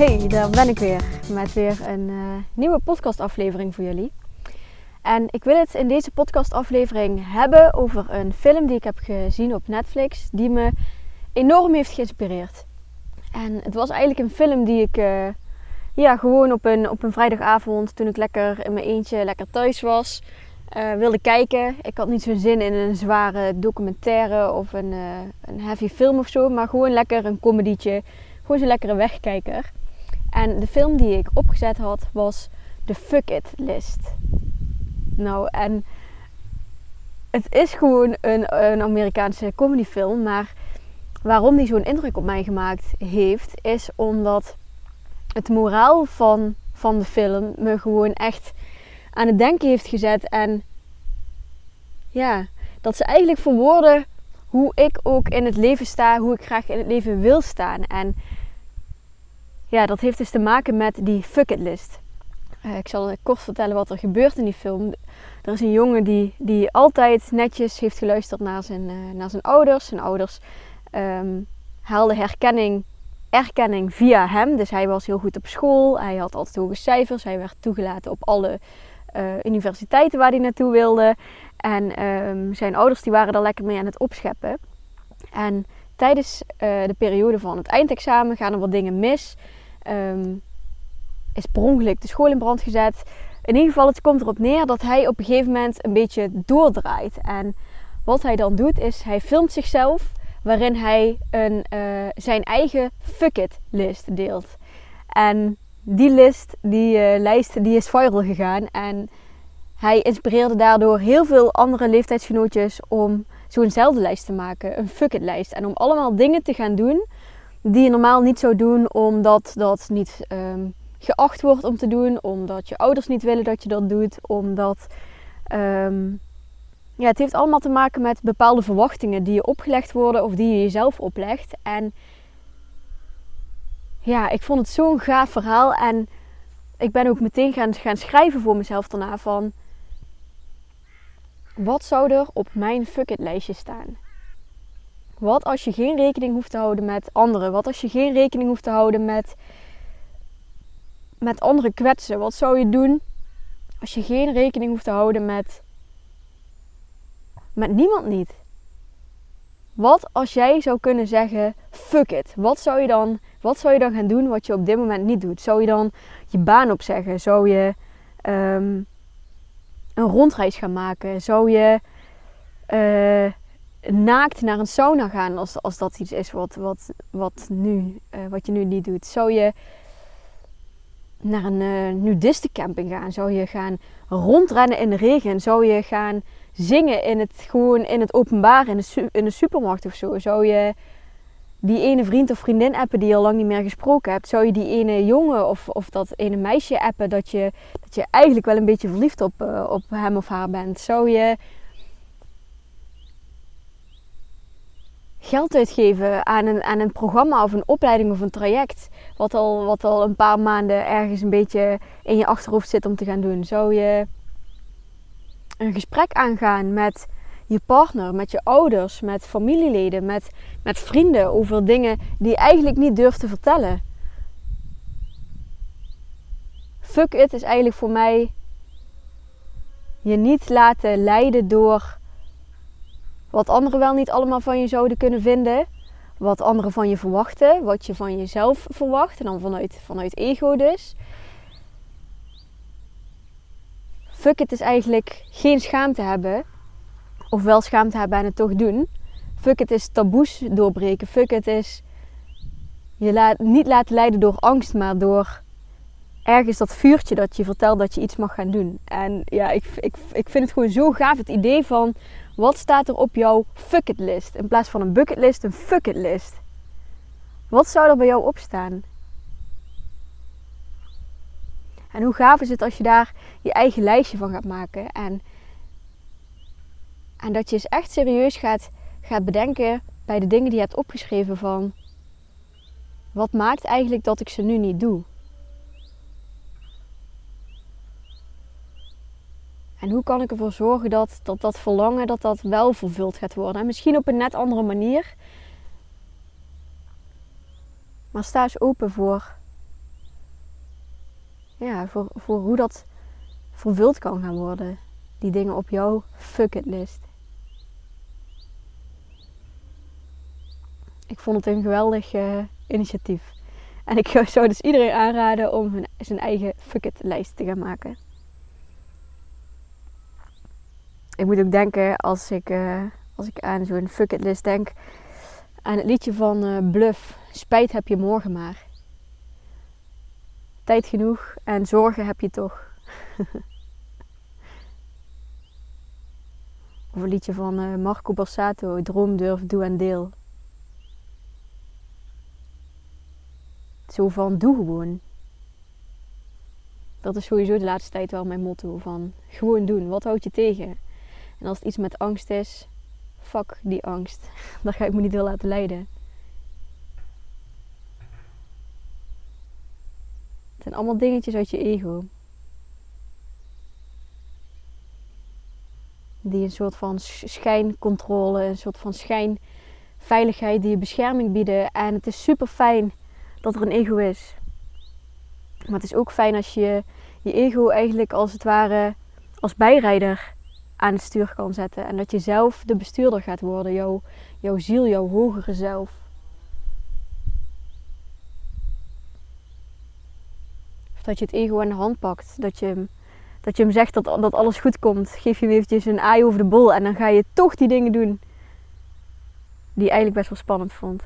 Hey, daar ben ik weer met weer een uh, nieuwe podcastaflevering voor jullie. En ik wil het in deze podcastaflevering hebben over een film die ik heb gezien op Netflix, die me enorm heeft geïnspireerd. En het was eigenlijk een film die ik uh, ja, gewoon op een, op een vrijdagavond, toen ik lekker in mijn eentje lekker thuis was, uh, wilde kijken. Ik had niet zo'n zin in een zware documentaire of een, een heavy film of zo, maar gewoon lekker een comedietje. Gewoon zo'n lekkere wegkijker. En de film die ik opgezet had was de Fuck It List. Nou, en het is gewoon een, een Amerikaanse comedyfilm, maar waarom die zo'n indruk op mij gemaakt heeft, is omdat het moraal van, van de film me gewoon echt aan het denken heeft gezet. En ja, dat ze eigenlijk verwoorden hoe ik ook in het leven sta, hoe ik graag in het leven wil staan. En ja, dat heeft dus te maken met die fuck it list. Uh, ik zal kort vertellen wat er gebeurt in die film. Er is een jongen die, die altijd netjes heeft geluisterd naar zijn, uh, naar zijn ouders. Zijn ouders um, haalden herkenning, erkenning via hem. Dus hij was heel goed op school. Hij had altijd hoge cijfers. Hij werd toegelaten op alle uh, universiteiten waar hij naartoe wilde. En um, zijn ouders die waren er lekker mee aan het opscheppen. En tijdens de periode van het eindexamen gaan er wat dingen mis um, is per de school in brand gezet. In ieder geval, het komt erop neer dat hij op een gegeven moment een beetje doordraait. En wat hij dan doet, is hij filmt zichzelf waarin hij een, uh, zijn eigen fuck it list deelt. En die list, die uh, lijst, die is viral gegaan. En hij inspireerde daardoor heel veel andere leeftijdsgenootjes om zo'nzelfde lijst te maken. Een fuck it lijst. En om allemaal dingen te gaan doen die je normaal niet zou doen, omdat dat niet um, geacht wordt om te doen, omdat je ouders niet willen dat je dat doet, omdat um, ja, het heeft allemaal te maken met bepaalde verwachtingen die je opgelegd worden of die je jezelf oplegt. En ja, ik vond het zo'n gaaf verhaal en ik ben ook meteen gaan, gaan schrijven voor mezelf daarna van wat zou er op mijn fuck it lijstje staan? Wat als je geen rekening hoeft te houden met anderen? Wat als je geen rekening hoeft te houden met, met anderen kwetsen? Wat zou je doen als je geen rekening hoeft te houden met, met niemand niet? Wat als jij zou kunnen zeggen: fuck it. Wat zou, je dan, wat zou je dan gaan doen wat je op dit moment niet doet? Zou je dan je baan opzeggen? Zou je um, een rondreis gaan maken? Zou je uh, naakt naar een sauna gaan als, als dat iets is wat, wat, wat, nu, uh, wat je nu niet doet? Zou je naar een uh, nudistencamping gaan? Zou je gaan rondrennen in de regen? Zou je gaan zingen in het, gewoon in het openbaar, in de, in supermarkt of zo? Zou je die ene vriend of vriendin appen die je al lang niet meer gesproken hebt? Zou je die ene jongen of, of dat ene meisje appen dat je, dat je eigenlijk wel een beetje verliefd op, uh, op hem of haar bent? Zou je geld uitgeven aan een, aan een programma of een opleiding of een traject. Wat al, wat al een paar maanden ergens een beetje in je achterhoofd zit om te gaan doen. Zou je een gesprek aangaan met je partner, met je ouders, met familieleden, met, met vrienden over dingen die je eigenlijk niet durft te vertellen. Fuck it is eigenlijk voor mij je niet laten leiden door wat anderen wel niet allemaal van je zouden kunnen vinden. Wat anderen van je verwachten. Wat je van jezelf verwacht. En dan vanuit, vanuit ego dus. Fuck it is eigenlijk geen schaamte hebben. Of wel schaamte hebben en het toch doen. Fuck it is taboes doorbreken. Fuck it is je laat, niet laten leiden door angst, maar door ergens dat vuurtje dat je vertelt dat je iets mag gaan doen. En ja, ik, ik, ik vind het gewoon zo gaaf het idee van wat staat er op jouw fuck list in plaats van een bucketlist, een fuck list. Wat zou er bij jou op staan? En hoe gaaf is het als je daar je eigen lijstje van gaat maken en, en dat je eens echt serieus gaat, gaat bedenken bij de dingen die je hebt opgeschreven van wat maakt eigenlijk dat ik ze nu niet doe? En hoe kan ik ervoor zorgen dat dat, dat verlangen dat dat wel vervuld gaat worden? En misschien op een net andere manier. Maar sta eens open voor, ja, voor, voor hoe dat vervuld kan gaan worden. Die dingen op jouw fuck it list. Ik vond het een geweldig uh, initiatief. En ik zou dus iedereen aanraden om hun, zijn eigen fuck it lijst te gaan maken. Ik moet ook denken als ik, uh, als ik aan zo'n fuck it list denk aan het liedje van uh, Bluff. Spijt heb je morgen maar. Tijd genoeg en zorgen heb je toch. of een liedje van uh, Marco Borsato. Droom, durf, doe en deel. Zo van doe gewoon. Dat is sowieso de laatste tijd wel mijn motto van gewoon doen. Wat houdt je tegen? En als het iets met angst is, fuck die angst. Daar ga ik me niet door laten leiden. Het zijn allemaal dingetjes uit je ego. Die een soort van schijncontrole, een soort van schijnveiligheid, die je bescherming bieden. En het is super fijn dat er een ego is. Maar het is ook fijn als je je ego eigenlijk als het ware als bijrijder aan het stuur kan zetten. En dat je zelf de bestuurder gaat worden. Jouw, jouw ziel, jouw hogere zelf. Of dat je het ego aan de hand pakt. Dat je hem, dat je hem zegt dat, dat alles goed komt. Geef je hem eventjes een aai over de bol. En dan ga je toch die dingen doen. Die je eigenlijk best wel spannend vond.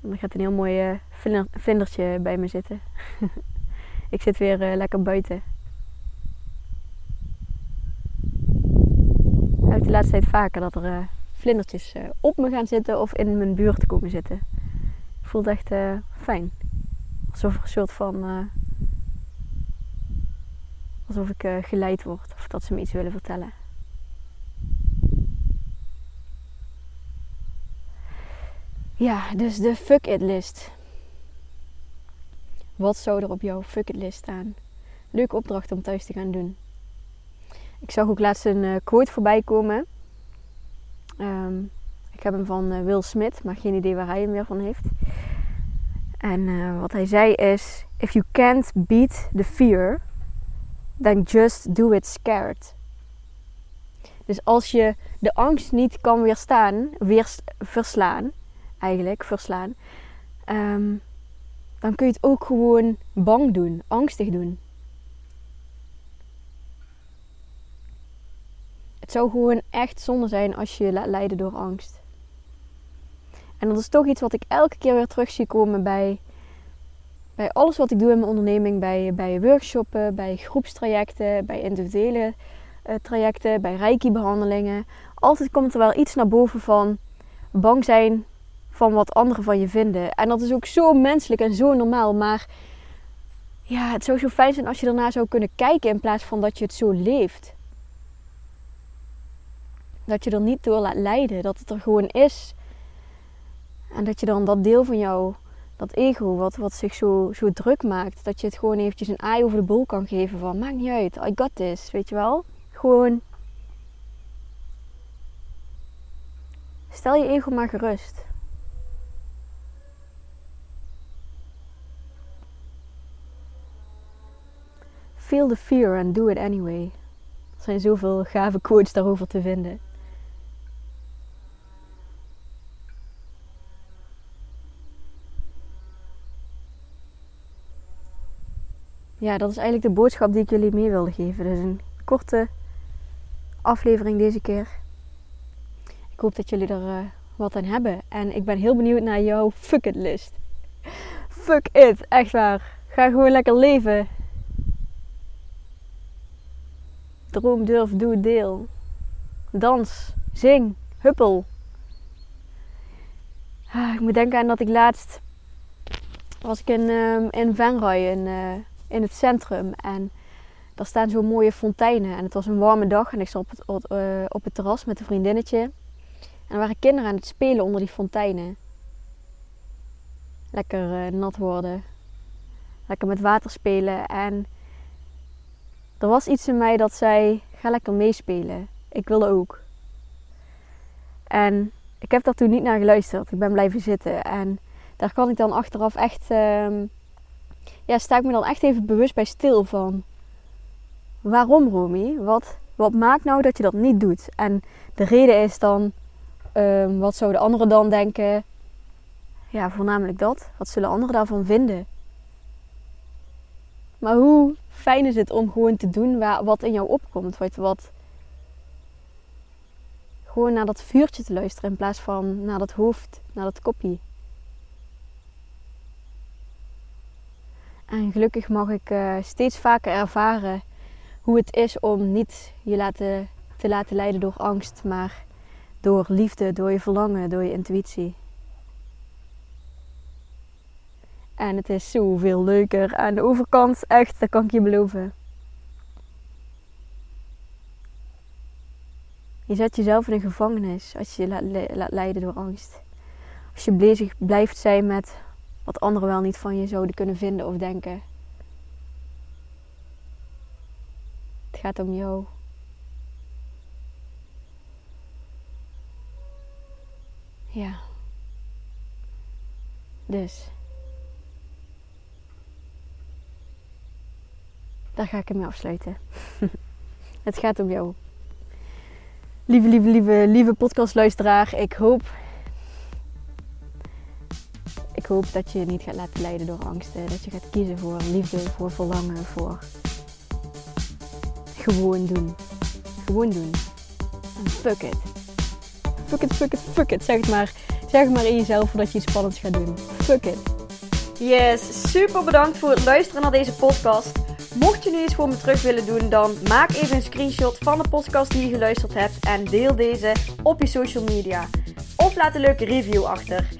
Dan gaat een heel mooi uh, vlindertje bij me zitten. ik zit weer uh, lekker buiten. Ik heb de laatste tijd vaker dat er uh, vlindertjes op me gaan zitten of in mijn buurt komen zitten. Voelt echt fijn. Alsof een soort van. alsof ik geleid word of dat ze me iets willen vertellen. Ja, dus de fuck it list. Wat zou er op jouw fuck it list staan? Leuke opdracht om thuis te gaan doen. Ik zag ook laatst een uh, quote voorbij komen. Um, ik heb hem van uh, Will Smith, maar geen idee waar hij hem weer van heeft. En uh, wat hij zei is: If you can't beat the fear, then just do it scared. Dus als je de angst niet kan weerstaan, weer verslaan, eigenlijk verslaan, um, dan kun je het ook gewoon bang doen, angstig doen. Het zou gewoon echt zonde zijn als je je leiden door angst. En dat is toch iets wat ik elke keer weer terug zie komen bij, bij alles wat ik doe in mijn onderneming. Bij, bij workshoppen, bij groepstrajecten, bij individuele uh, trajecten, bij reiki-behandelingen. Altijd komt er wel iets naar boven van bang zijn van wat anderen van je vinden. En dat is ook zo menselijk en zo normaal. Maar ja, het zou zo fijn zijn als je daarna zou kunnen kijken in plaats van dat je het zo leeft. Dat je er niet door laat leiden, dat het er gewoon is. En dat je dan dat deel van jou, dat ego, wat, wat zich zo, zo druk maakt, dat je het gewoon eventjes een aai over de bol kan geven van maakt niet uit, I got this, weet je wel? Gewoon stel je ego maar gerust. Feel the fear and do it anyway. Er zijn zoveel gave quotes daarover te vinden. Ja, dat is eigenlijk de boodschap die ik jullie mee wilde geven. Dus een korte aflevering deze keer. Ik hoop dat jullie er uh, wat aan hebben. En ik ben heel benieuwd naar jouw fuck it list. Fuck it, echt waar Ga gewoon lekker leven. Droom, durf, doe, deel. Dans, zing, huppel. Ah, ik moet denken aan dat ik laatst was ik in, uh, in Venray in, uh, in het centrum. En daar staan zo mooie fonteinen. En het was een warme dag en ik zat op het, uh, op het terras met een vriendinnetje. En er waren kinderen aan het spelen onder die fonteinen. Lekker nat worden. Lekker met water spelen. En er was iets in mij dat zei: ga lekker meespelen. Ik wilde ook. En ik heb daar toen niet naar geluisterd. Ik ben blijven zitten. En daar kan ik dan achteraf echt. Uh, ja, sta ik me dan echt even bewust bij stil van. Waarom, Romy? Wat, wat maakt nou dat je dat niet doet? En de reden is dan. Um, wat zouden anderen dan denken? Ja, voornamelijk dat. Wat zullen anderen daarvan vinden? Maar hoe fijn is het om gewoon te doen waar, wat in jou opkomt? Wat, wat, gewoon naar dat vuurtje te luisteren in plaats van naar dat hoofd, naar dat kopie. En gelukkig mag ik uh, steeds vaker ervaren hoe het is om niet je laten, te laten leiden door angst, maar door liefde, door je verlangen, door je intuïtie. En het is zoveel leuker aan de overkant, echt, dat kan ik je beloven. Je zet jezelf in een gevangenis als je je laat, laat leiden door angst. Als je bezig blijft zijn met wat anderen wel niet van je zouden kunnen vinden of denken. Het gaat om jou. Ja. Dus. Daar ga ik hem mee afsluiten. het gaat om jou. Lieve, lieve, lieve, lieve podcastluisteraar. Ik hoop hoop dat je je niet gaat laten leiden door angsten. Dat je gaat kiezen voor liefde, voor verlangen, voor gewoon doen. Gewoon doen. En fuck it. Fuck it, fuck it, fuck it. Zeg het maar, zeg het maar in jezelf voordat je iets spannends gaat doen. Fuck it. Yes, super bedankt voor het luisteren naar deze podcast. Mocht je nu iets voor me terug willen doen, dan maak even een screenshot van de podcast die je geluisterd hebt en deel deze op je social media. Of laat een leuke review achter.